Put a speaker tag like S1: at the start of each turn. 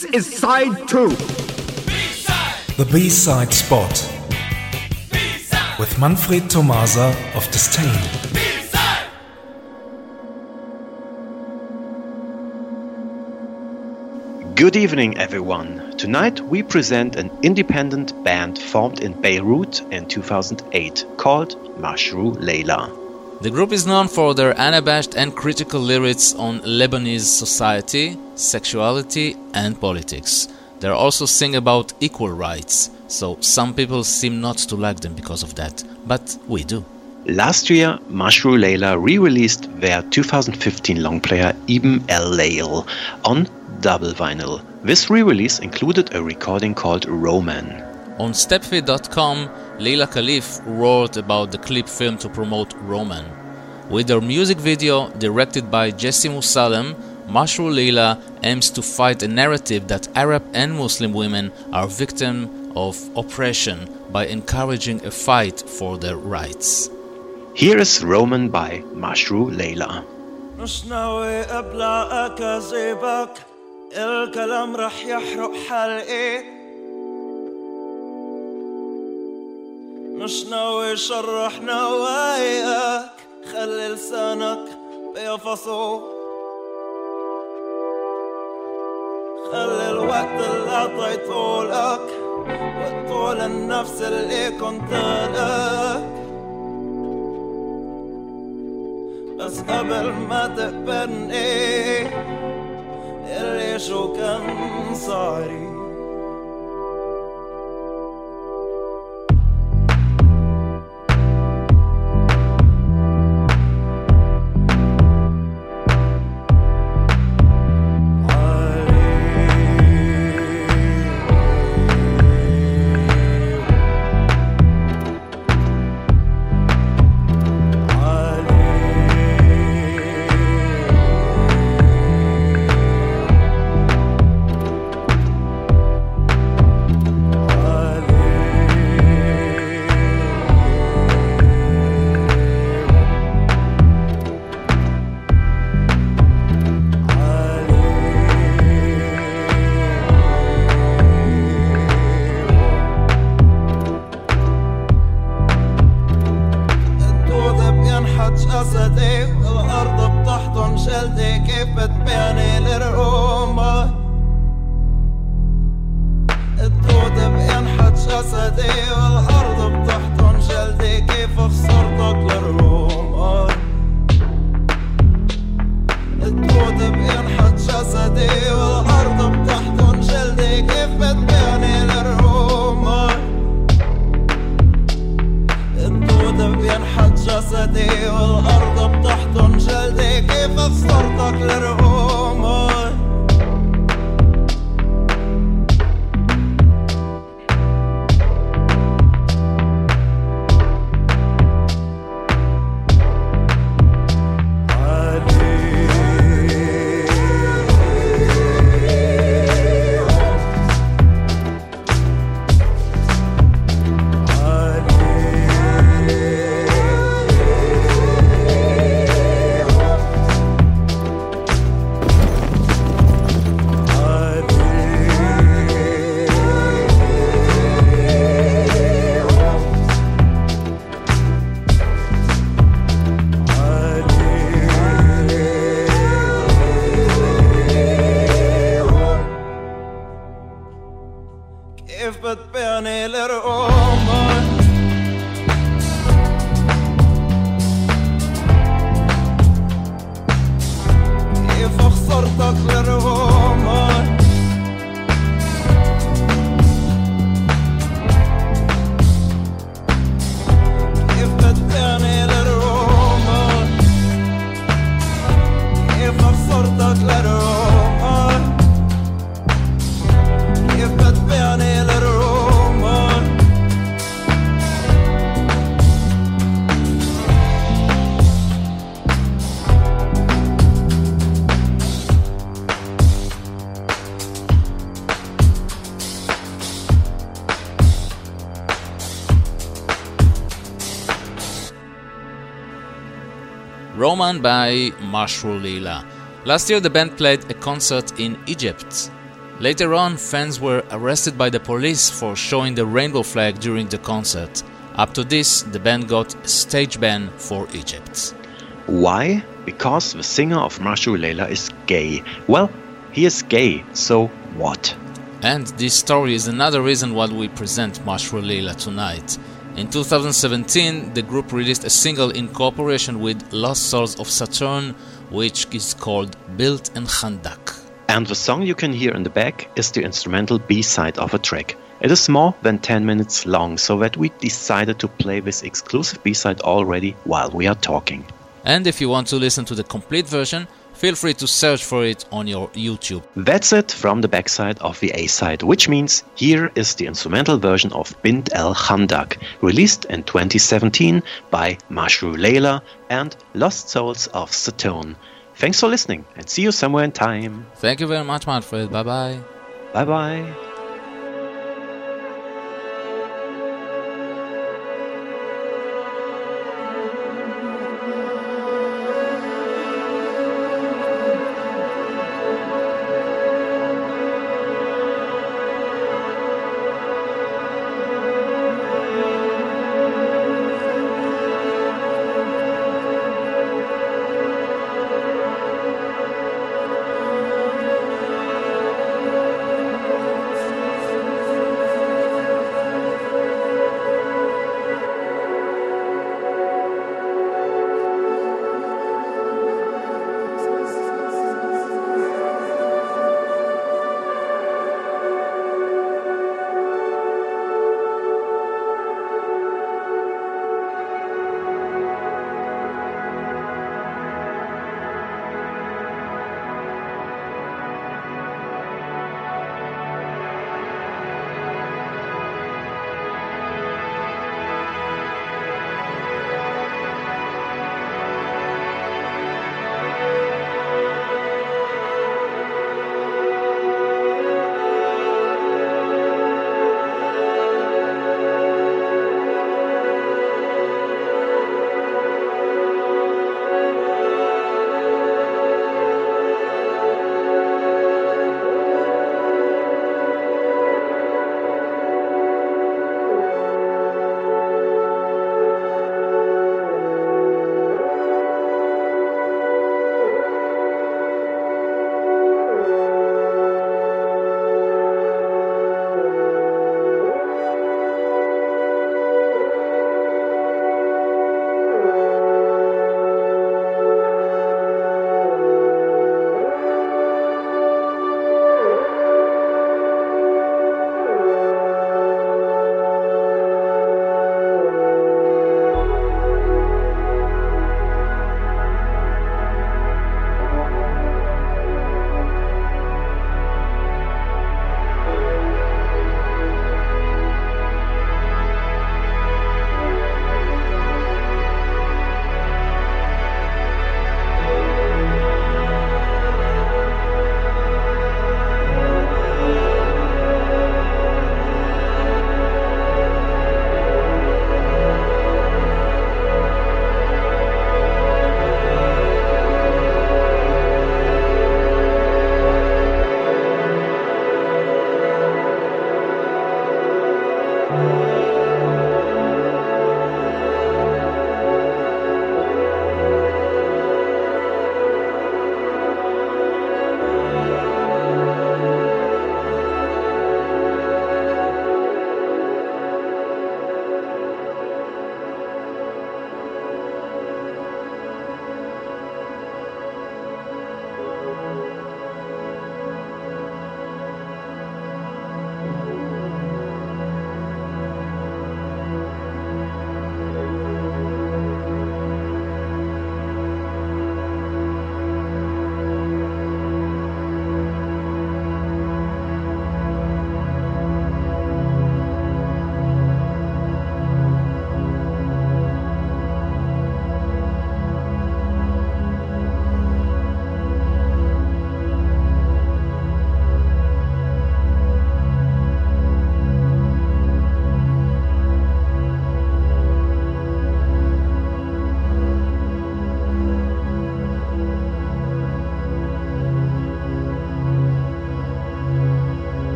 S1: This is side two.
S2: The B-side spot with Manfred Tomasa of Disdain.
S3: Good evening, everyone. Tonight we present an independent band formed in Beirut in 2008 called Mashrou Leila.
S4: The group is known for their unabashed and critical lyrics on Lebanese society, sexuality, and politics. They also sing about equal rights, so some people seem not to like them because of that, but we do.
S3: Last year, Mashrou Leila re released their 2015 long player Ibn El Layl on double vinyl. This re release included a recording called Roman.
S4: On stepfeed.com, Leila Khalif wrote about the clip film to promote Roman. With her music video directed by Jessy Moussallem, Mashrou Leila aims to fight a narrative that Arab and Muslim women are victims of oppression by encouraging a fight for their rights.
S3: Here is Roman by Mashrou Leila.
S5: الكلام رح يحرق حلقي مش ناوي شرح نواياك خلي لسانك بيفصو. خلي الوقت اللي اعطيته لك وقته للنفس اللي كنت لك. بس قبل ما تقبلني اللي شو كان صاري جسدي والأرض بتحضن جلدي كيف خسرتك للروما الدود بينحت جسدي والأرض بتحضن جلدي كيف بتبيعني للروما الدودة بينحت جسدي والأرض بتحضن جلدي كيف خسرتك لرقومك Sabit beyaneler
S4: Roman by Mashrou Leila. Last year the band played a concert in Egypt. Later on, fans were arrested by the police for showing the rainbow flag during the concert. Up to this, the band got a stage ban for Egypt.
S3: Why? Because the singer of Mashrou Leila is gay. Well, he is gay, so what?
S4: And this story is another reason why we present Mashrou Leila tonight. In 2017, the group released a single in cooperation with Lost Souls of Saturn, which is called Bint el Khandaq.
S3: And the song you can hear in the back is the instrumental B side of a track. It is more than 10 minutes long, so that we decided to play this exclusive B side already while we are talking.
S4: And if you want to listen to the complete version, feel free to search for it on your YouTube.
S3: That's it from the backside of the A side, which means here is the instrumental version of Bint el Khandaq, released in 2017 by Mashrou Leila and Lost Souls of Saturn. Thanks for listening and see you somewhere in time.
S4: Thank you very much, Manfred. Bye bye.
S3: Bye bye.